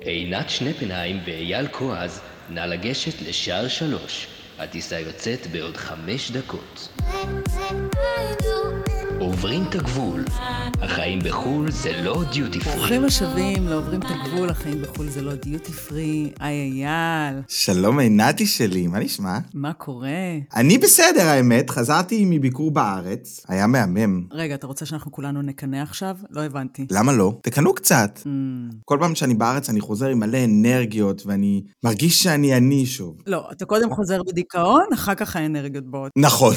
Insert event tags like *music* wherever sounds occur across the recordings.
עינת שנפנהיים ואייל כועז, נא לגשת לשער שלוש. הטיסה יוצאת בעוד חמש דקות. עוברים את הגבול. החיים בחו"ל זה לא דיוטי פרי. ברוכים השבים, לא עוברים את הגבול, החיים בחו"ל זה לא דיוטי פרי. היי אייל, שלום עינתי שלי, מה נשמע? מה קורה? אני בסדר האמת, חזרתי מביקור בארץ, היה מהמם. רגע, אתה רוצה שאנחנו כולנו נקנא עכשיו? לא הבנתי. למה לא? תקנו קצת. Mm, כל פעם שאני בארץ אני חוזר עם מלא אנרגיות ואני מרגיש שאני אני שוב. לא, אתה קודם חוזר בדיכאון, אחר כך האנרגיות באות. נכון.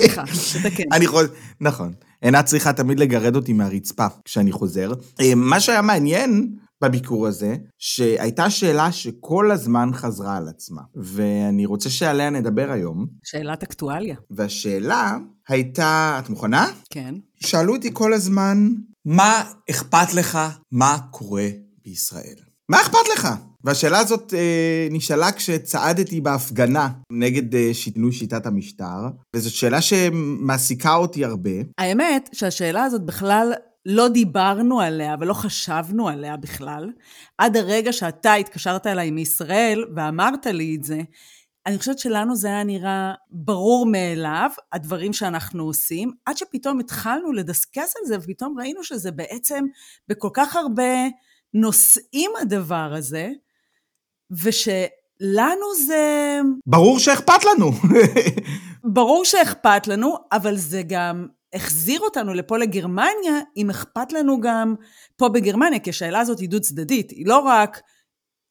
סליחה, תתקן. *laughs* נכון. עינת צריכה תמיד לגרד אותי מהרצפה כשאני חוזר. אה, מה שהיה מעניין בביקור הזה, שהייתה שאלה שכל הזמן חזרה על עצמה, ואני רוצה שעליה נדבר היום, שאלת אקטואליה. והשאלה הייתה, את מוכנה? כן. שאלו אותי כל הזמן, מה אכפת לך מה קורה בישראל? מה אכפת לך? והשאלה הזאת אה, נשאלה כשצעדתי בהפגנה נגד אה, שינוי שיטת המשטר, וזאת שאלה שמעסיקה אותי הרבה. האמת שהשאלה הזאת בכלל לא דיברנו עליה ולא חשבנו עליה בכלל, עד הרגע שאתה התקשרת אליי מישראל ואמרת לי את זה. אני חושבת שלנו זה היה נראה ברור מאליו, הדברים שאנחנו עושים, עד שפתאום התחלנו לדסקס על זה, ופתאום ראינו שזה בעצם בכל כך הרבה נושאים הדבר הזה, ושלנו זה ברור שאכפת לנו. *laughs* ברור שאכפת לנו, אבל זה גם החזיר אותנו לפה לגרמניה, אם אכפת לנו גם פה בגרמניה, כי השאלה הזאת היא דו-צדדית, היא לא רק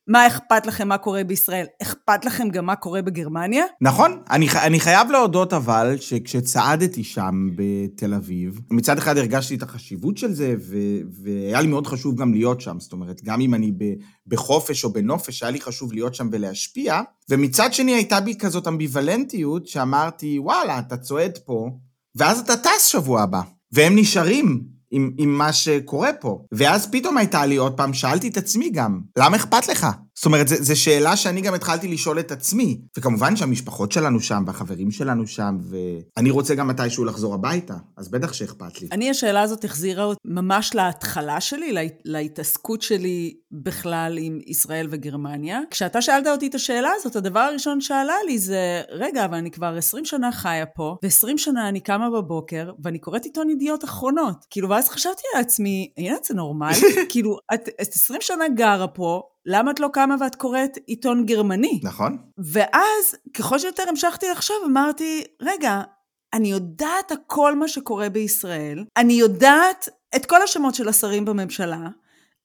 מה אכפת לכם מה קורה בישראל, אכפת לכם גם מה קורה בגרמניה? נכון, אני, אני חייב להודות אבל שכשצעדתי שם בתל אביב, מצד אחד הרגשתי את החשיבות של זה, ו- והיה לי מאוד חשוב גם להיות שם, זאת אומרת, גם אם אני ב- בחופש או בנופש, היה לי חשוב להיות שם ולהשפיע, ומצד שני הייתה בי כזאת אמביוולנטיות שאמרתי, וואלה, אתה צועד פה, ואז אתה טס שבוע הבא, והם נשארים. עם, עם מה שקורה פה. ואז פתאום הייתה לי עוד פעם, שאלתי את עצמי גם, למה אכפת לך? זאת אומרת, זו שאלה שאני גם התחלתי לשאול את עצמי. וכמובן שהמשפחות שלנו שם, והחברים שלנו שם, ואני רוצה גם מתישהו לחזור הביתה, אז בטח שאכפת לי. אני, השאלה הזאת החזירה אותי ממש להתחלה שלי, לה, להתעסקות שלי בכלל עם ישראל וגרמניה. כשאתה שאלת אותי את השאלה הזאת, הדבר הראשון שעלה לי זה, רגע, אבל אני כבר 20 שנה חיה פה, ו-20 שנה אני קמה בבוקר, ואני קוראת עיתון ידיעות אחרונות. כאילו, ואז חשבתי לעצמי, הנה, זה נורמלי? *laughs* כאילו, את, את 20 שנה גרה פה, למה את לא קמה ואת קוראת עיתון גרמני? נכון? ואז, ככל שיותר המשכתי לחשוב, אמרתי, רגע, אני יודעת הכל מה שקורה בישראל, אני יודעת את כל השמות של השרים בממשלה,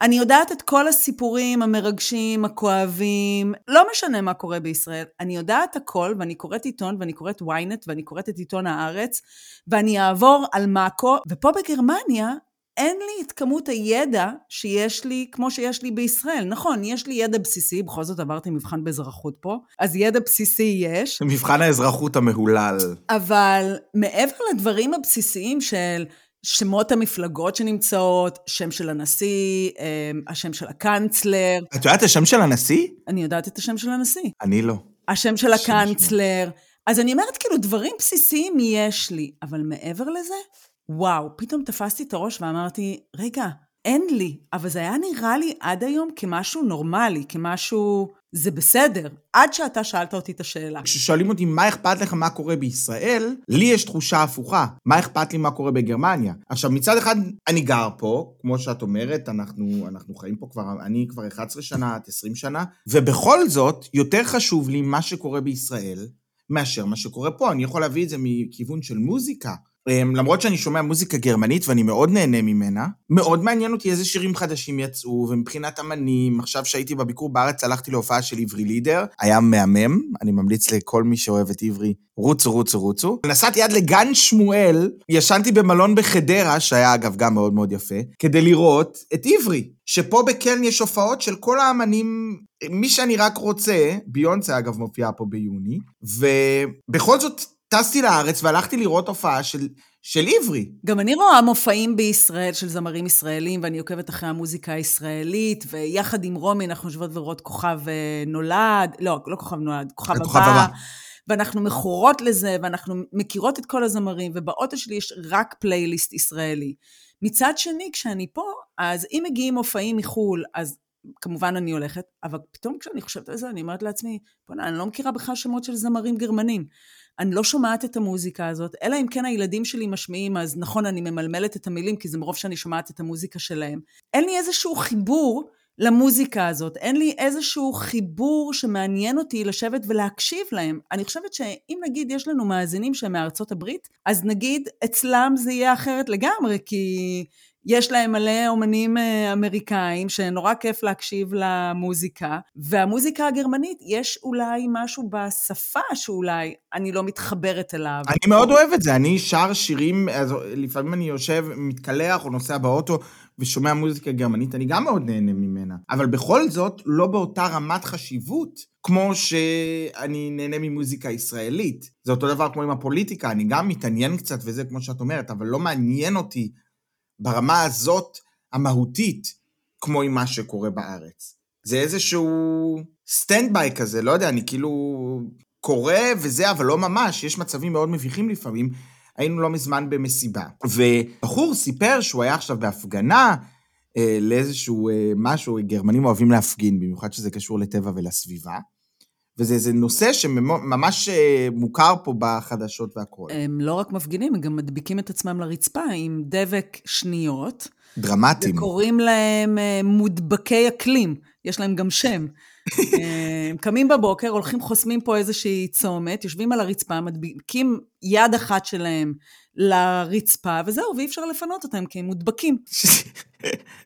אני יודעת את כל הסיפורים המרגשים, הכואבים, לא משנה מה קורה בישראל, אני יודעת הכל, ואני קוראת עיתון, ואני קוראת ynet, ואני קוראת את עיתון הארץ, ואני אעבור על מאקו, ופה בגרמניה, אין לי את כמות הידע שיש לי, כמו שיש לי בישראל. נכון, יש לי ידע בסיסי, בכל זאת עברתי מבחן באזרחות פה, אז ידע בסיסי יש, מבחן האזרחות המהולל. אבל מעבר לדברים הבסיסיים של שמות המפלגות שנמצאות, שם של הנשיא, אמ, השם של הקאנצלר, את יודעת את השם של הנשיא? אני יודעת את השם של הנשיא, אני לא. השם של שם הקאנצלר. אז אני אומרת, כאילו, דברים בסיסיים יש לי, אבל מעבר לזה, וואו, פתאום תפסתי את הראש ואמרתי, רגע, אין לי, אבל זה היה נראה לי עד היום כמשהו נורמלי, כמשהו, זה בסדר, עד שאתה שאלת אותי את השאלה. כששואלים אותי מה אכפת לך מה קורה בישראל, לי יש תחושה הפוכה. מה אכפת לי מה קורה בגרמניה? עכשיו, מצד אחד, אני גר פה, כמו שאת אומרת, אנחנו, אנחנו חיים פה כבר, אני כבר 11 שנה, את 20 שנה, ובכל זאת, יותר חשוב לי מה שקורה בישראל מאשר מה שקורה פה. אני יכול להביא את זה מכיוון של מוזיקה. אמ, למרות שאני שומע מוזיקה גרמנית ואני מאוד נהנה ממנה, מאוד מעניין אותי איזה שירים חדשים יצאו, ומבחינת אמנים, עכשיו שהייתי בביקור בארץ הלכתי להופעה של עברי לידר, היה מהמם, אני ממליץ לכל מי שאוהב את עברי, רוצו, רוצו, רוצו. נסעתי עד לגן שמואל, ישנתי במלון בחדרה, שהיה אגב גם מאוד מאוד יפה, כדי לראות את עברי, שפה בקלן יש הופעות של כל האמנים, מי שאני רק רוצה, ביונסה אגב מופיעה פה ביוני, ובכל זאת טסתי לארץ והלכתי לראות הופעה של, של עברי. גם אני רואה מופעים בישראל של זמרים ישראלים, ואני עוקבת אחרי המוזיקה הישראלית, ויחד עם רומי אנחנו יושבות ורואות כוכב אה, נולד, לא, לא כוכב נולד, כוכב הבא. הבא. ואנחנו מכורות לזה, ואנחנו מכירות את כל הזמרים, ובאוטו שלי יש רק פלייליסט ישראלי. מצד שני, כשאני פה, אז אם מגיעים מופעים מחו"ל, אז כמובן אני הולכת, אבל פתאום כשאני חושבת על זה, אני אומרת לעצמי, בוא'נה, אני לא מכירה בכלל שמות של זמרים גרמנים. אני לא שומעת את המוזיקה הזאת, אלא אם כן הילדים שלי משמיעים, אז נכון, אני ממלמלת את המילים, כי זה מרוב שאני שומעת את המוזיקה שלהם. אין לי איזשהו חיבור למוזיקה הזאת. אין לי איזשהו חיבור שמעניין אותי לשבת ולהקשיב להם. אני חושבת שאם נגיד יש לנו מאזינים שהם מארצות הברית, אז נגיד אצלם זה יהיה אחרת לגמרי, כי יש להם מלא אומנים אה, אמריקאים שנורא כיף להקשיב למוזיקה, והמוזיקה הגרמנית, יש אולי משהו בשפה שאולי אני לא מתחברת אליו. אני מאוד אוהב את זה, אני שר שירים, אז לפעמים אני יושב, מתקלח או נוסע באוטו ושומע מוזיקה גרמנית, אני גם מאוד נהנה ממנה. אבל בכל זאת, לא באותה רמת חשיבות כמו שאני נהנה ממוזיקה ישראלית. זה אותו דבר כמו עם הפוליטיקה, אני גם מתעניין קצת וזה, כמו שאת אומרת, אבל לא מעניין אותי ברמה הזאת המהותית, כמו עם מה שקורה בארץ. זה איזשהו stand by כזה, לא יודע, אני כאילו קורא וזה, אבל לא ממש, יש מצבים מאוד מביכים לפעמים. היינו לא מזמן במסיבה, ובחור סיפר שהוא היה עכשיו בהפגנה אה, לאיזשהו אה, משהו, גרמנים אוהבים להפגין, במיוחד שזה קשור לטבע ולסביבה. וזה איזה נושא שממש אה, מוכר פה בחדשות והכול. הם לא רק מפגינים, הם גם מדביקים את עצמם לרצפה עם דבק שניות. דרמטיים. וקוראים להם אה, מודבקי אקלים, יש להם גם שם. אה, הם קמים בבוקר, הולכים, חוסמים פה איזושהי צומת, יושבים על הרצפה, מדביקים יד אחת שלהם לרצפה, וזהו, ואי אפשר לפנות אותם, כי הם מודבקים.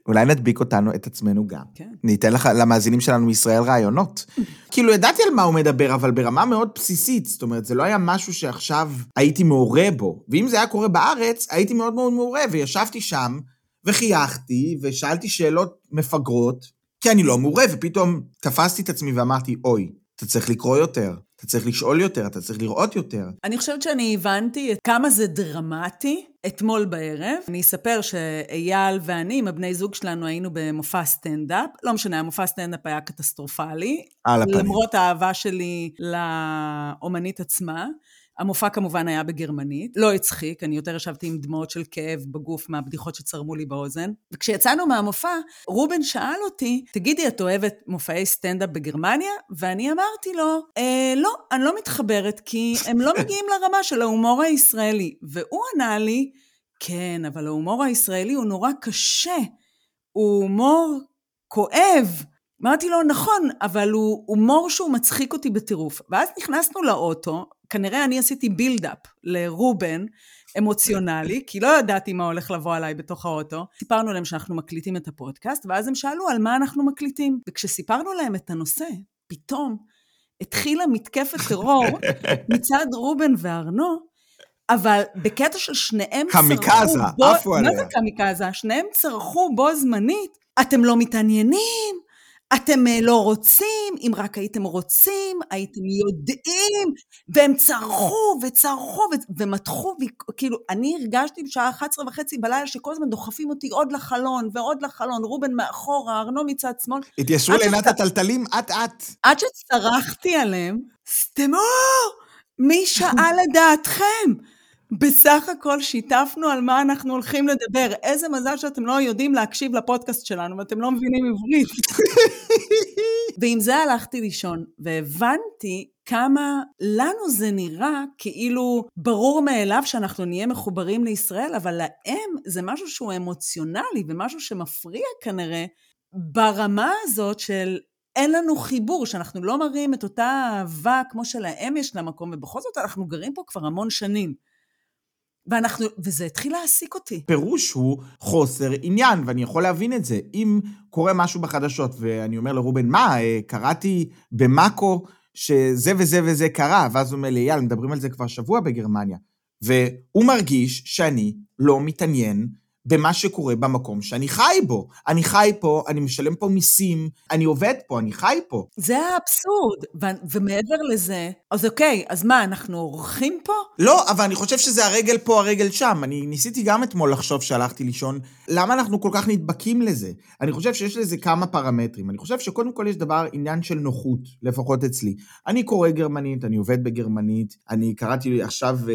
אולי נדביק אותנו, את עצמנו גם. כן. ניתן לך, למאזינים שלנו מישראל רעיונות. כאילו, ידעתי על מה הוא מדבר, אבל ברמה מאוד בסיסית. זאת אומרת, זה לא היה משהו שעכשיו הייתי מעורה בו. ואם זה היה קורה בארץ, הייתי מאוד מאוד מעורה, וישבתי שם, וחייכתי, ושאלתי שאלות מפגרות, כי אני לא מעורה, ופתאום תפסתי את עצמי ואמרתי, אוי, אתה צריך לקרוא יותר, אתה צריך לשאול יותר, אתה צריך לראות יותר. אני חושבת שאני הבנתי כמה זה דרמטי אתמול בערב. אני אספר שאייל ואני, עם הבני זוג שלנו, היינו במופע סטנדאפ. לא משנה, המופע סטנדאפ היה קטסטרופלי. על הפנים. למרות האהבה שלי לאומנית עצמה. המופע כמובן היה בגרמנית, לא הצחיק, אני יותר ישבתי עם דמעות של כאב בגוף מהבדיחות שצרמו לי באוזן. וכשיצאנו מהמופע, רובן שאל אותי, תגידי, את אוהבת מופעי סטנדאפ בגרמניה? ואני אמרתי לו, אה, לא, אני לא מתחברת, כי הם לא מגיעים לרמה של ההומור הישראלי. והוא ענה לי, כן, אבל ההומור הישראלי הוא נורא קשה, הוא הומור כואב. אמרתי לו, נכון, אבל הוא הומור שהוא מצחיק אותי בטירוף. ואז נכנסנו לאוטו, כנראה אני עשיתי build up לרובן אמוציונלי, כי לא ידעתי מה הולך לבוא עליי בתוך האוטו. סיפרנו להם שאנחנו מקליטים את הפודקאסט, ואז הם שאלו על מה אנחנו מקליטים. וכשסיפרנו להם את הנושא, פתאום התחילה מתקפת טרור *laughs* מצד רובן וארנו, אבל בקטע של שניהם קמיקזה, עפו עליה. מה זה קמיקזה? שניהם צרחו בו זמנית, אתם לא מתעניינים, אתם אה, לא רוצים, אם רק הייתם רוצים, הייתם יודעים, והם צרחו וצרחו ומתחו, כאילו, אני הרגשתי בשעה 11 וחצי בלילה שכל הזמן דוחפים אותי עוד לחלון ועוד לחלון, רובן מאחורה, ארנו מצד שמאל. התיישרו לעינת הטלטלים אט-אט. עד שצרחתי עליהם, סתמו! מי *laughs* שאל לדעתכם? בסך הכל שיתפנו על מה אנחנו הולכים לדבר. איזה מזל שאתם לא יודעים להקשיב לפודקאסט שלנו ואתם לא מבינים עברית. *laughs* ועם זה הלכתי לישון, והבנתי כמה לנו זה נראה כאילו ברור מאליו שאנחנו נהיה מחוברים לישראל, אבל להם זה משהו שהוא אמוציונלי ומשהו שמפריע כנראה ברמה הזאת של אין לנו חיבור, שאנחנו לא מראים את אותה אהבה כמו שלהם יש למקום, ובכל זאת אנחנו גרים פה כבר המון שנים. ואנחנו, וזה התחיל להעסיק אותי. פירוש הוא חוסר עניין, ואני יכול להבין את זה. אם קורה משהו בחדשות, ואני אומר לרובן, מה, אה, קראתי במאקו שזה וזה וזה קרה, ואז הוא אומר לי, יאללה, מדברים על זה כבר שבוע בגרמניה. והוא מרגיש שאני לא מתעניין במה שקורה במקום שאני חי בו. אני חי פה, אני משלם פה מיסים, אני עובד פה, אני חי פה. זה האבסורד. ו- ומעבר לזה, אז אוקיי, אז מה, אנחנו אורחים פה? לא, אבל אני חושב שזה הרגל פה, הרגל שם. אני ניסיתי גם אתמול לחשוב שהלכתי לישון, למה אנחנו כל כך נדבקים לזה? אני חושב שיש לזה כמה פרמטרים. אני חושב שקודם כל יש דבר, עניין של נוחות, לפחות אצלי. אני קורא גרמנית, אני עובד בגרמנית, אני קראתי עכשיו, אה,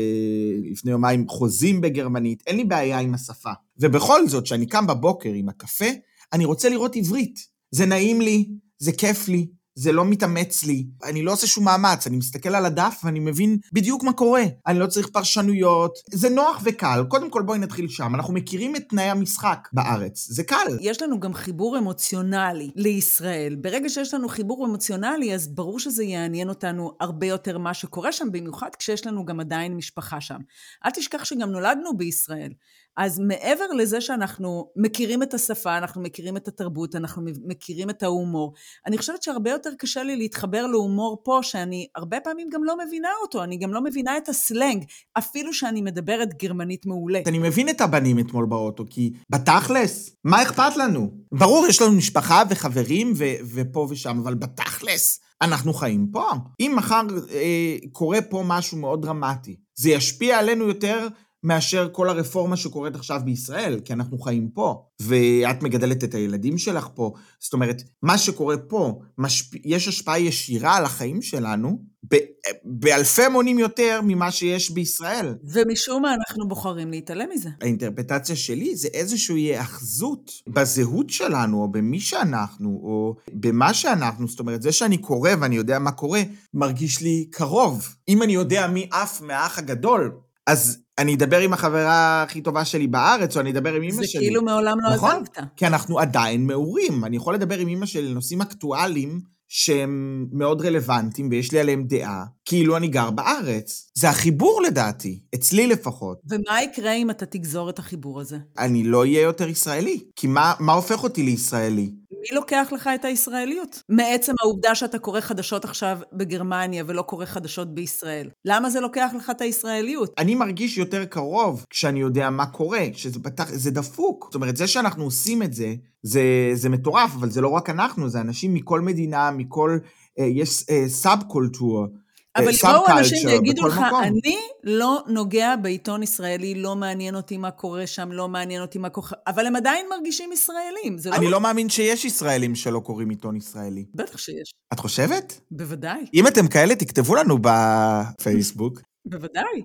לפני יומיים, חוזים בגרמנית, אין לי בעיה עם השפה. ובכל זאת, כשאני קם בבוקר עם הקפה, אני רוצה לראות עברית. זה נעים לי, זה כיף לי, זה לא מתאמץ לי, אני לא עושה שום מאמץ, אני מסתכל על הדף ואני מבין בדיוק מה קורה. אני לא צריך פרשנויות, זה נוח וקל. קודם כל בואי נתחיל שם, אנחנו מכירים את תנאי המשחק בארץ, זה קל. יש לנו גם חיבור אמוציונלי לישראל. ברגע שיש לנו חיבור אמוציונלי, אז ברור שזה יעניין אותנו הרבה יותר מה שקורה שם, במיוחד כשיש לנו גם עדיין משפחה שם. אל תשכח שגם נולדנו בישראל. אז מעבר לזה שאנחנו מכירים את השפה, אנחנו מכירים את התרבות, אנחנו מכירים את ההומור, אני חושבת שהרבה יותר קשה לי להתחבר להומור פה, שאני הרבה פעמים גם לא מבינה אותו, אני גם לא מבינה את הסלנג, אפילו שאני מדברת גרמנית מעולה. אני מבין את הבנים אתמול באוטו, כי בתכלס, מה אכפת לנו? ברור, יש לנו משפחה וחברים ו- ופה ושם, אבל בתכלס, אנחנו חיים פה. אם מחר אה, קורה פה משהו מאוד דרמטי, זה ישפיע עלינו יותר מאשר כל הרפורמה שקורית עכשיו בישראל, כי אנחנו חיים פה, ואת מגדלת את הילדים שלך פה. זאת אומרת, מה שקורה פה, משפ... יש השפעה ישירה על החיים שלנו, ב... באלפי מונים יותר ממה שיש בישראל. ומשום מה אנחנו בוחרים להתעלם מזה. האינטרפטציה שלי זה איזושהי היאחזות בזהות שלנו, או במי שאנחנו, או במה שאנחנו. זאת אומרת, זה שאני קורא ואני יודע מה קורה, מרגיש לי קרוב. אם אני יודע מי עף מהאח הגדול, אז אני אדבר עם החברה הכי טובה שלי בארץ, או אני אדבר עם אמא זה שלי. זה כאילו מעולם לא נכון? עזבת. כי אנחנו עדיין מעורים. אני יכול לדבר עם אמא שלי על נושאים אקטואליים שהם מאוד רלוונטיים ויש לי עליהם דעה, כאילו אני גר בארץ. זה החיבור לדעתי, אצלי לפחות. ומה יקרה אם אתה תגזור את החיבור הזה? אני לא אהיה יותר ישראלי. כי מה, מה הופך אותי לישראלי? מי לוקח לך את הישראליות? מעצם העובדה שאתה קורא חדשות עכשיו בגרמניה ולא קורא חדשות בישראל. למה זה לוקח לך את הישראליות? אני מרגיש יותר קרוב כשאני יודע מה קורה, שזה פתח, זה דפוק. זאת אומרת, זה שאנחנו עושים את זה, זה, זה מטורף, אבל זה לא רק אנחנו, זה אנשים מכל מדינה, מכל... אה, יש אה, סאב קולטור. אבל יבואו אנשים ויגידו לך, מקום. אני לא נוגע בעיתון ישראלי, לא מעניין אותי מה קורה שם, לא מעניין אותי מה קורה... אבל הם עדיין מרגישים ישראלים. אני לא, לא מאמין שיש ישראלים שלא קוראים עיתון ישראלי. בטח שיש. את חושבת? בוודאי. אם אתם כאלה, תכתבו לנו בפייסבוק. בוודאי.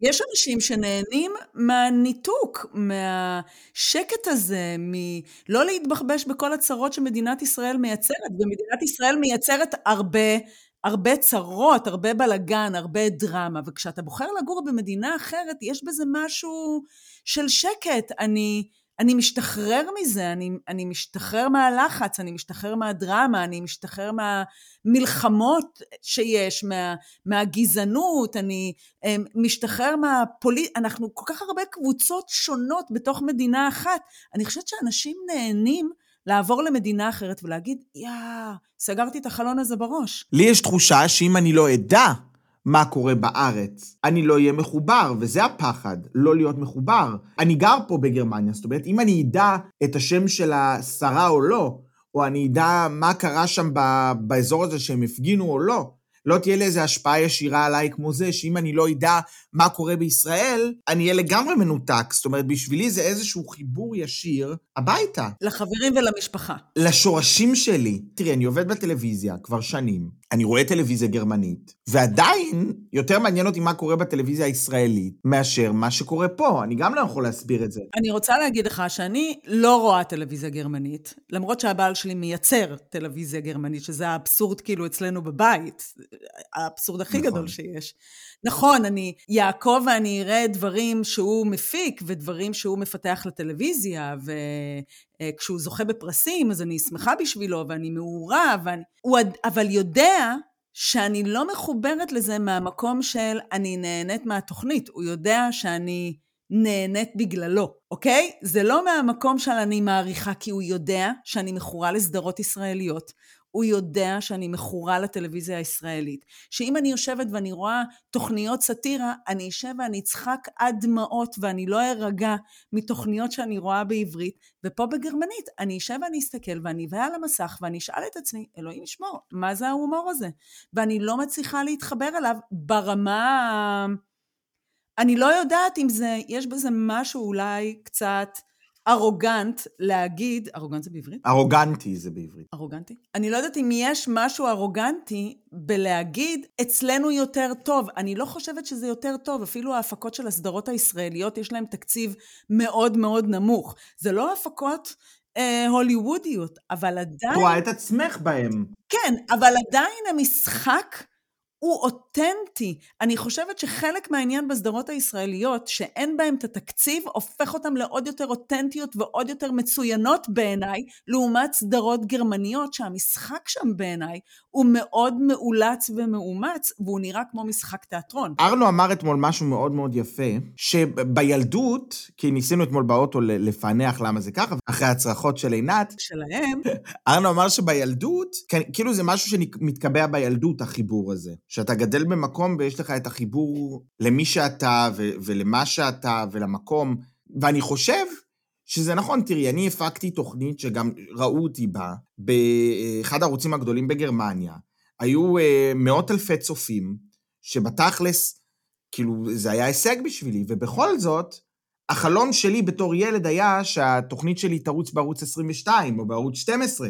יש אנשים שנהנים מהניתוק, מהשקט הזה, מלא להתבחבש בכל הצרות שמדינת ישראל מייצרת, ומדינת ישראל מייצרת הרבה הרבה צרות, הרבה בלגן, הרבה דרמה, וכשאתה בוחר לגור במדינה אחרת, יש בזה משהו של שקט. אני, אני משתחרר מזה, אני, אני משתחרר מהלחץ, אני משתחרר מהדרמה, אני משתחרר מהמלחמות שיש, מה, מהגזענות, אני אה, משתחרר מהפוליט... אנחנו כל כך הרבה קבוצות שונות בתוך מדינה אחת. אני חושבת שאנשים נהנים לעבור למדינה אחרת ולהגיד, יא, סגרתי את החלון הזה בראש. לי יש תחושה שאם אני לא אדע מה קורה בארץ, אני לא אהיה מחובר, וזה הפחד, לא להיות מחובר. אני גר פה בגרמניה, זאת אומרת, אם אני אדע את השם של השרה או לא, או אני אדע מה קרה שם באזור הזה שהם הפגינו או לא, לא תהיה לי איזו השפעה ישירה עליי כמו זה, שאם אני לא אדע מה קורה בישראל, אני אהיה לגמרי מנותק. זאת אומרת, בשבילי זה איזשהו חיבור ישיר הביתה. לחברים ולמשפחה. לשורשים שלי. תראי, אני עובד בטלוויזיה כבר שנים. אני רואה טלוויזיה גרמנית, ועדיין יותר מעניין אותי מה קורה בטלוויזיה הישראלית מאשר מה שקורה פה. אני גם לא יכול להסביר את זה. אני רוצה להגיד לך שאני לא רואה טלוויזיה גרמנית, למרות שהבעל שלי מייצר טלוויזיה גרמנית, שזה האבסורד כאילו אצלנו בבית, האבסורד הכי נכון. גדול שיש. נכון, אני יעקב ואני אראה דברים שהוא מפיק ודברים שהוא מפתח לטלוויזיה, וכשהוא זוכה בפרסים אז אני שמחה בשבילו ואני מעורה, ואני... הוא אבל יודע שאני לא מחוברת לזה מהמקום של אני נהנית מהתוכנית, הוא יודע שאני נהנית בגללו, אוקיי? זה לא מהמקום של אני מעריכה כי הוא יודע שאני מכורה לסדרות ישראליות. הוא יודע שאני מכורה לטלוויזיה הישראלית. שאם אני יושבת ואני רואה תוכניות סאטירה, אני אשב ואני אצחק עד דמעות ואני לא ארגע מתוכניות שאני רואה בעברית, ופה בגרמנית אני אשב ואני אסתכל ואני אבהה על המסך ואני אשאל את עצמי, אלוהים ישמור, מה זה ההומור הזה? ואני לא מצליחה להתחבר אליו ברמה... אני לא יודעת אם זה, יש בזה משהו אולי קצת... ארוגנט להגיד, ארוגנט זה בעברית? ארוגנטי זה בעברית. ארוגנטי? אני לא יודעת אם יש משהו ארוגנטי בלהגיד, אצלנו יותר טוב. אני לא חושבת שזה יותר טוב, אפילו ההפקות של הסדרות הישראליות, יש להן תקציב מאוד מאוד נמוך. זה לא הפקות אה, הוליוודיות, אבל עדיין... רואה את עצמך בהם. כן, אבל עדיין המשחק הוא אותנטי. אני חושבת שחלק מהעניין בסדרות הישראליות, שאין בהן את התקציב, הופך אותן לעוד יותר אותנטיות ועוד יותר מצוינות בעיניי, לעומת סדרות גרמניות, שהמשחק שם בעיניי הוא מאוד מאולץ ומאומץ, והוא נראה כמו משחק תיאטרון. ארנו אמר אתמול משהו מאוד מאוד יפה, שבילדות, כי ניסינו אתמול באוטו לפענח למה זה ככה, אחרי הצרחות של עינת, שלהם, *laughs* ארנו אמר שבילדות, כן, כאילו זה משהו שמתקבע בילדות, החיבור הזה. שאתה גדל במקום ויש לך את החיבור למי שאתה ו- ולמה שאתה ולמקום, ואני חושב שזה נכון, תראי, אני הפקתי תוכנית שגם ראו אותי בה, באחד הערוצים הגדולים בגרמניה. היו אה, מאות אלפי צופים, שבתכלס, כאילו, זה היה הישג בשבילי, ובכל זאת, החלום שלי בתור ילד היה שהתוכנית שלי תרוץ בערוץ 22 או בערוץ 12.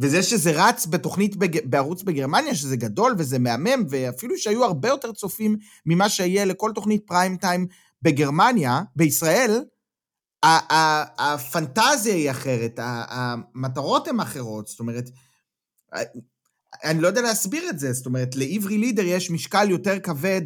וזה שזה רץ בתוכנית בג... בערוץ בגרמניה, שזה גדול וזה מהמם, ואפילו שהיו הרבה יותר צופים ממה שיהיה לכל תוכנית פריים טיים בגרמניה, בישראל, הפנטזיה היא אחרת, המטרות הן אחרות, זאת אומרת, אני לא יודע להסביר את זה, זאת אומרת, לעברי לידר יש משקל יותר כבד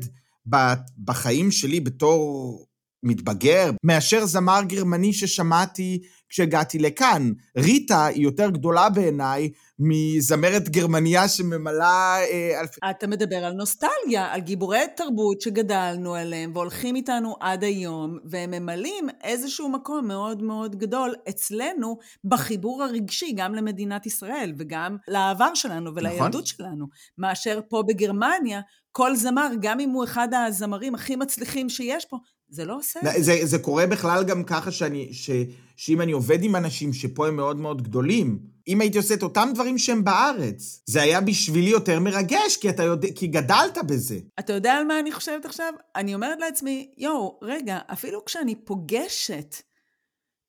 בחיים שלי בתור מתבגר, מאשר זמר גרמני ששמעתי כשהגעתי לכאן. ריטה היא יותר גדולה בעיניי מזמרת גרמניה שממלאה... אה, אלפי... אתה מדבר על נוסטלגיה, על גיבורי תרבות שגדלנו עליהם והולכים איתנו עד היום, והם ממלאים איזשהו מקום מאוד מאוד גדול אצלנו בחיבור הרגשי, גם למדינת ישראל וגם לעבר שלנו ולילדות נכון. שלנו, מאשר פה בגרמניה, כל זמר, גם אם הוא אחד הזמרים הכי מצליחים שיש פה, זה לא עושה את זה. זה קורה בכלל גם ככה שאני, ש, שאם אני עובד עם אנשים שפה הם מאוד מאוד גדולים, אם הייתי עושה את אותם דברים שהם בארץ, זה היה בשבילי יותר מרגש, כי אתה יודע, כי גדלת בזה. אתה יודע על מה אני חושבת עכשיו? אני אומרת לעצמי, יואו, רגע, אפילו כשאני פוגשת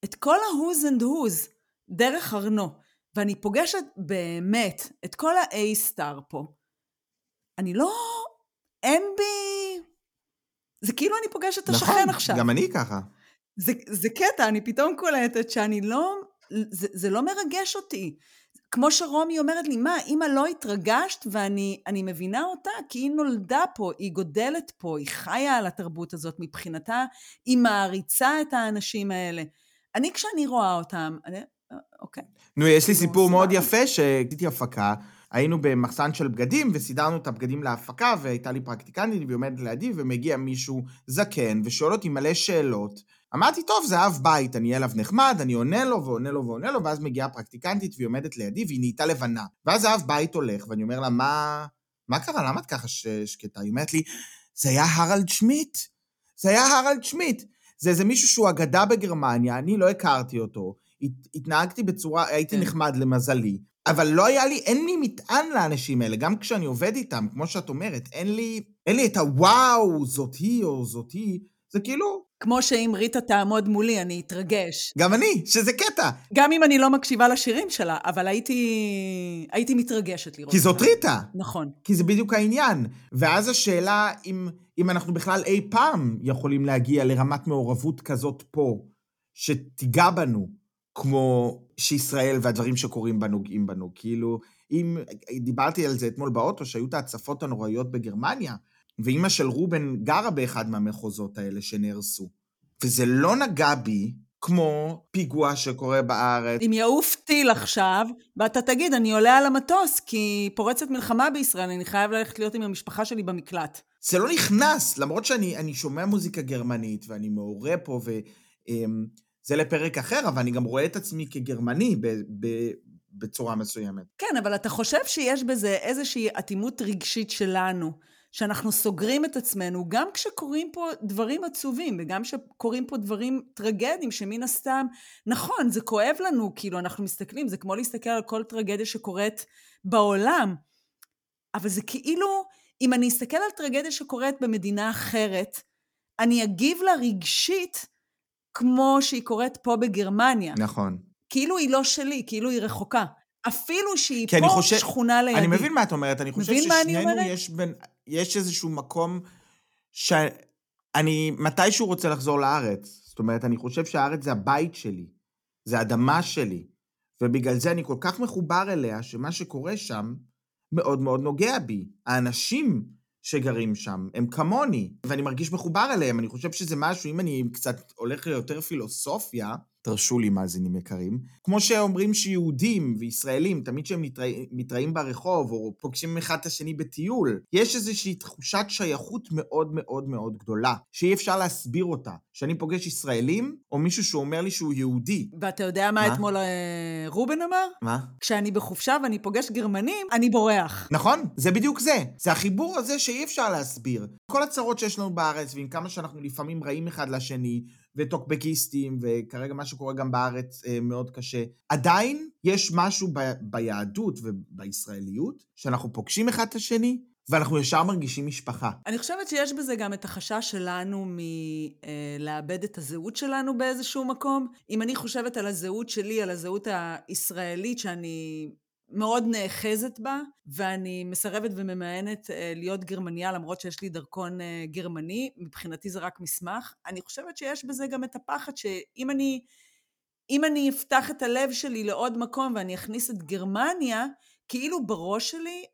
את כל ה-who's and who's דרך ארנו, ואני פוגשת באמת את כל ה-A-סטאר פה, אני לא... אין בי... זה כאילו אני פוגשת את השכן נכון, עכשיו. נכון, גם אני ככה. זה, זה קטע, אני פתאום קולטת שאני לא... זה, זה לא מרגש אותי. כמו שרומי אומרת לי, מה, אמא לא התרגשת ואני מבינה אותה, כי היא נולדה פה, היא גודלת פה, היא חיה על התרבות הזאת מבחינתה, היא מעריצה את האנשים האלה. אני, כשאני רואה אותם, אני, אה, אוקיי. נו, יש לי סיפור מאוד יפה, שעשיתי הפקה, היינו במחסן של בגדים, וסידרנו את הבגדים להפקה, והייתה לי פרקטיקנטית, והיא עומדת לידי, ומגיע מישהו זקן, ושואל אותי מלא שאלות. אמרתי, טוב, זה אב בית, אני אהיה אליו נחמד, אני עונה לו ועונה לו ועונה לו, ואז מגיעה פרקטיקנטית והיא עומדת לידי והיא נהייתה לבנה. ואז האב בית הולך, ואני אומר לה, מה, מה קרה? למה את ככה שקטה? היא אומרת לי, זה היה הרלד שמיט. זה היה הרלד שמיט. זה איזה מישהו שהוא אגדה בגרמניה, אני לא הכרתי אותו. התנהגתי בצורה, הייתי כן. נחמד למזלי, אבל לא היה לי, אין לי מטען לאנשים האלה, גם כשאני עובד איתם, כמו שאת אומרת, אין לי, אין לי את הוואו, זאת היא או זאת היא, זה כאילו... כמו שאם ריטה תעמוד מולי, אני אתרגש. גם אני, שזה קטע. גם אם אני לא מקשיבה לשירים שלה, אבל הייתי, הייתי מתרגשת לראות כי זאת ריטה. נכון. כי זה בדיוק העניין. ואז השאלה אם, אם אנחנו בכלל אי פעם יכולים להגיע לרמת מעורבות כזאת פה, שתיגע בנו, כמו שישראל והדברים שקורים בה נוגעים בנו. כאילו, אם, דיברתי על זה אתמול באוטו, שהיו את ההצפות הנוראיות בגרמניה, ואימא של רובן גרה באחד מהמחוזות האלה שנהרסו. וזה לא נגע בי כמו פיגוע שקורה בארץ. אם יעוף טיל עכשיו, ואתה תגיד, אני עולה על המטוס כי פורצת מלחמה בישראל, אני חייב ללכת להיות עם המשפחה שלי במקלט. זה לא נכנס, למרות שאני שומע מוזיקה גרמנית, ואני מעורה פה, וזה אמ, לפרק אחר, אבל אני גם רואה את עצמי כגרמני ב, ב, בצורה מסוימת. כן, אבל אתה חושב שיש בזה איזושהי אטימות רגשית שלנו. שאנחנו סוגרים את עצמנו, גם כשקורים פה דברים עצובים, וגם כשקורים פה דברים טרגדיים, שמן הסתם, נכון, זה כואב לנו, כאילו, אנחנו מסתכלים, זה כמו להסתכל על כל טרגדיה שקורית בעולם, אבל זה כאילו, אם אני אסתכל על טרגדיה שקורית במדינה אחרת, אני אגיב לה רגשית כמו שהיא קורית פה בגרמניה. נכון. כאילו היא לא שלי, כאילו היא רחוקה. אפילו שהיא פה חושב, שכונה לידי. אני מבין מה את אומרת, אני חושב ששנינו יש בין... יש איזשהו מקום שאני מתישהו רוצה לחזור לארץ. זאת אומרת, אני חושב שהארץ זה הבית שלי. זה אדמה שלי. ובגלל זה אני כל כך מחובר אליה, שמה שקורה שם מאוד מאוד נוגע בי. האנשים שגרים שם הם כמוני, ואני מרגיש מחובר אליהם. אני חושב שזה משהו, אם אני קצת הולך ליותר פילוסופיה, תרשו לי מאזינים יקרים, כמו שאומרים שיהודים וישראלים, תמיד כשהם מתראים, מתראים ברחוב או פוגשים אחד את השני בטיול, יש איזושהי תחושת שייכות מאוד מאוד מאוד גדולה, שאי אפשר להסביר אותה. כשאני פוגש ישראלים, או מישהו שאומר לי שהוא יהודי. ואתה יודע מה, מה? אתמול אה, רובן אמר? מה? כשאני בחופשה ואני פוגש גרמנים, אני בורח. נכון, זה בדיוק זה. זה החיבור הזה שאי אפשר להסביר. כל הצרות שיש לנו בארץ, ועם כמה שאנחנו לפעמים רעים אחד לשני, וטוקבקיסטים, וכרגע מה שקורה גם בארץ אה, מאוד קשה, עדיין יש משהו ב- ביהדות ובישראליות, שאנחנו פוגשים אחד את השני, ואנחנו ישר מרגישים משפחה. אני חושבת שיש בזה גם את החשש שלנו מלאבד את הזהות שלנו באיזשהו מקום. אם אני חושבת על הזהות שלי, על הזהות הישראלית שאני מאוד נאחזת בה, ואני מסרבת וממאנת אה, להיות גרמניה, למרות שיש לי דרכון אה, גרמני, מבחינתי זה רק מסמך. אני חושבת שיש בזה גם את הפחד שאם אני, אם אני אפתח את הלב שלי לעוד מקום ואני אכניס את גרמניה, כאילו בראש שלי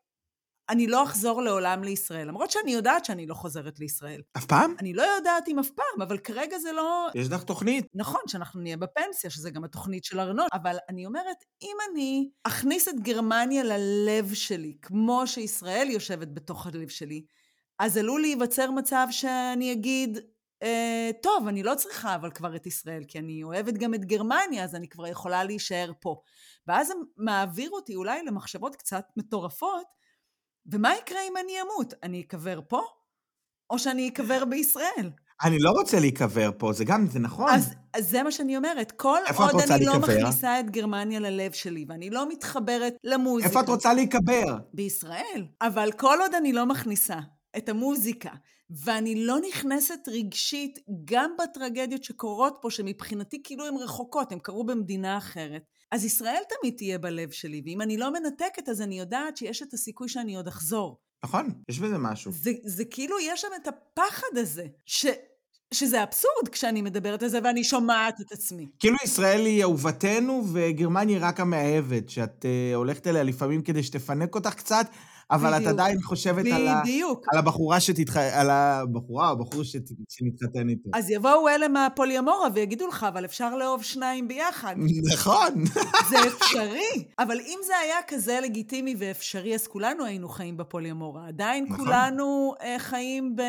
אני לא אחזור לעולם לישראל, למרות שאני יודעת שאני לא חוזרת לישראל. אף פעם? אני לא יודעת אם אף פעם, אבל כרגע זה לא... יש לך תוכנית. נכון, שאנחנו נהיה בפנסיה, שזה גם התוכנית של ארנון, אבל אני אומרת, אם אני אכניס את גרמניה ללב שלי, כמו שישראל יושבת בתוך הלב שלי, אז עלול להיווצר מצב שאני אגיד, אה, טוב, אני לא צריכה אבל כבר את ישראל, כי אני אוהבת גם את גרמניה, אז אני כבר יכולה להישאר פה. ואז זה מעביר אותי אולי למחשבות קצת מטורפות, ומה יקרה אם אני אמות? אני אקבר פה? או שאני אקבר בישראל? אני לא רוצה להיקבר פה, זה גם, זה נכון. אז, אז זה מה שאני אומרת. כל עוד אני לא להיקבר? מכניסה את גרמניה ללב שלי, ואני לא מתחברת למוזיקה. איפה את רוצה להיקבר? בישראל. אבל כל עוד אני לא מכניסה את המוזיקה, ואני לא נכנסת רגשית גם בטרגדיות שקורות פה, שמבחינתי כאילו הן רחוקות, הן קרו במדינה אחרת, אז ישראל תמיד תהיה בלב שלי, ואם אני לא מנתקת, אז אני יודעת שיש את הסיכוי שאני עוד אחזור. נכון, יש בזה משהו. זה, זה כאילו, יש שם את הפחד הזה, ש, שזה אבסורד כשאני מדברת על זה ואני שומעת את עצמי. כאילו ישראל היא אהובתנו וגרמניה היא רק המאהבת, שאת uh, הולכת אליה לפעמים כדי שתפנק אותך קצת, אבל את בדיוק. עדיין חושבת על, ה... בדיוק. על הבחורה שתתח... על הבחורה או הבחור שת... שנתחתן איתו. אז יבואו אלה מהפוליומורה ויגידו לך, אבל אפשר לאהוב שניים ביחד. נכון. זה אפשרי. אבל אם זה היה כזה לגיטימי ואפשרי, אז כולנו היינו חיים בפוליומורה. עדיין נכון. כולנו אה, חיים ב...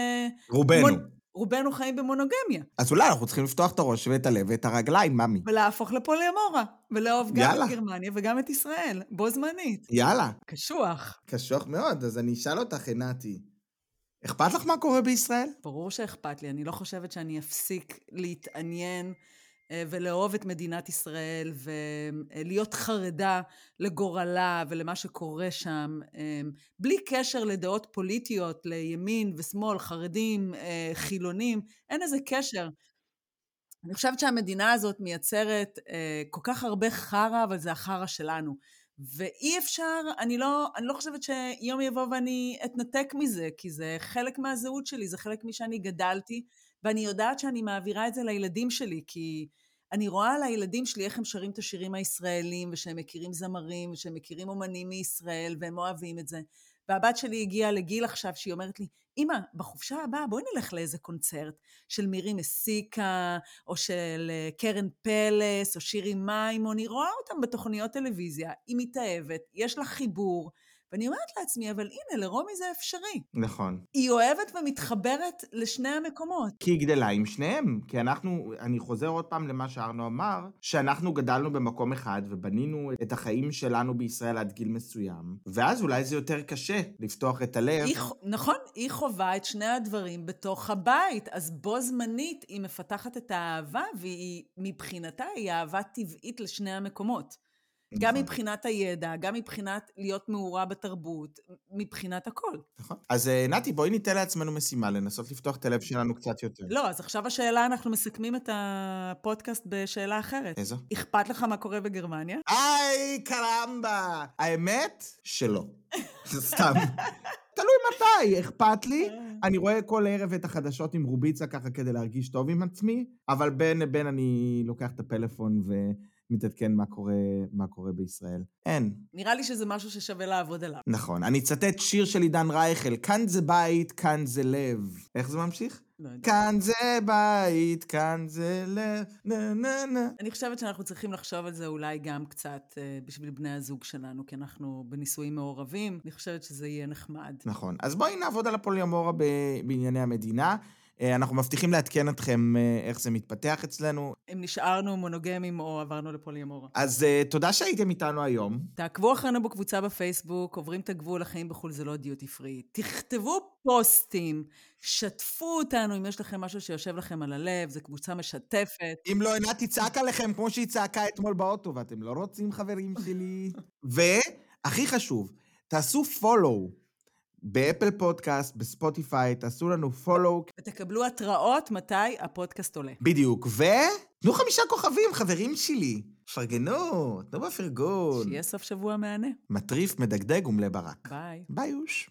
רובנו. מונ- רובנו חיים במונוגמיה. אז אולי אנחנו צריכים לפתוח את הראש ואת הלב ואת הרגליים, ממי. ולהפוך לפוליומורה. ולאהוב גם יאללה. את גרמניה וגם את ישראל. בו זמנית. יאללה. קשוח. קשוח מאוד, אז אני אשאל אותך, עינתי. אכפת לך מה קורה בישראל? ברור שאכפת לי. אני לא חושבת שאני אפסיק להתעניין ולאהוב את מדינת ישראל ולהיות חרדה לגורלה ולמה שקורה שם, אה, בלי קשר לדעות פוליטיות, לימין ושמאל, חרדים, אה, חילונים, אין איזה קשר. אני חושבת שהמדינה הזאת מייצרת אה, כל כך הרבה חרא, אבל זה החרא שלנו. ואי אפשר, אני לא, אני לא חושבת שיום יבוא ואני אתנתק מזה, כי זה חלק מהזהות שלי, זה חלק משאני גדלתי, ואני יודעת שאני מעבירה את זה לילדים שלי, כי אני רואה על הילדים שלי איך הם שרים את השירים הישראלים, ושהם מכירים זמרים, ושהם מכירים אומנים מישראל, והם אוהבים את זה. והבת שלי הגיעה לגיל עכשיו שהיא אומרת לי, אמא, בחופשה הבאה בואי נלך לאיזה קונצרט של מירי מסיקה, או של אה, קרן פלס, או שירי מימון, אני רואה אותם בתוכניות טלוויזיה, היא מתאהבת, יש לה חיבור, ואני אומרת לעצמי, אבל הנה, לרומי זה אפשרי. נכון. היא אוהבת ומתחברת לשני המקומות. כי היא גדלה עם שניהם. כי אנחנו, אני חוזר עוד פעם למה שארנו אמר, שאנחנו גדלנו במקום אחד ובנינו את החיים שלנו בישראל עד גיל מסוים, ואז אולי זה יותר קשה לפתוח את הלב. היא, נכון, היא חווה את שני הדברים בתוך הבית, אז בו זמנית היא מפתחת את האהבה, והיא, מבחינתה, היא אהבה טבעית לשני המקומות. גם נכון, מבחינת הידע, גם מבחינת להיות מעורה בתרבות, מבחינת הכל. נכון. אז אה, נתי, בואי ניתן לעצמנו משימה, לנסות לפתוח את הלב שלנו קצת יותר. לא, אז עכשיו השאלה, אנחנו מסכמים את הפודקאסט בשאלה אחרת. איזו? אכפת לך מה קורה בגרמניה? איי, קרמבה! האמת, שלא. *laughs* סתם. תלוי מתי, אכפת לי. *laughs* אני רואה כל ערב את החדשות עם רוביצה ככה כדי להרגיש טוב עם עצמי, אבל בין לבין אני לוקח את הפלאפון מתעדכן מה קורה, מה קורה בישראל. אין. נראה לי שזה משהו ששווה לעבוד עליו. נכון. אני אצטט שיר של עידן רייכל, כאן זה בית, כאן זה לב. איך זה ממשיך? לא. כאן זה בית, כאן זה לב, נה נה נה. אני חושבת שאנחנו צריכים לחשוב על זה אולי גם קצת אה, בשביל בני הזוג שלנו, כי אנחנו בנישואים מעורבים. אני חושבת שזה יהיה נחמד. נכון. אז בואי נעבוד על הפוליומורה ב- בענייני המדינה. אה, אנחנו מבטיחים לעדכן אתכם אה, איך זה מתפתח אצלנו. אם נשארנו מונוגמים או עברנו לפוליאמורה. אז אה, תודה שהייתם איתנו היום. תעקבו אחרינו בקבוצה בפייסבוק, עוברים את הגבול, החיים בחו"ל זה לא דיוטי פרי. תכתבו פוסטים, שתפו אותנו אם יש לכם משהו שיושב לכם על הלב, זו קבוצה משתפת. אם לא, עינת תצעק עליכם כמו שהיא צעקה אתמול באוטו, ואתם לא רוצים חברים שלי. *laughs* והכי חשוב, תעשו follow ב Apple Podcast, בספוטיפיי, תעשו לנו follow. ותקבלו התראות מתי הפודקאסט עולה. בדיוק, ותנו חמישה כוכבים, חברים שלי. פרגנו, תנו בפרגון. שיהיה סוף שבוע מהנה. מטריף, מדגדג ומלא ברק. ביי. ביי אוש.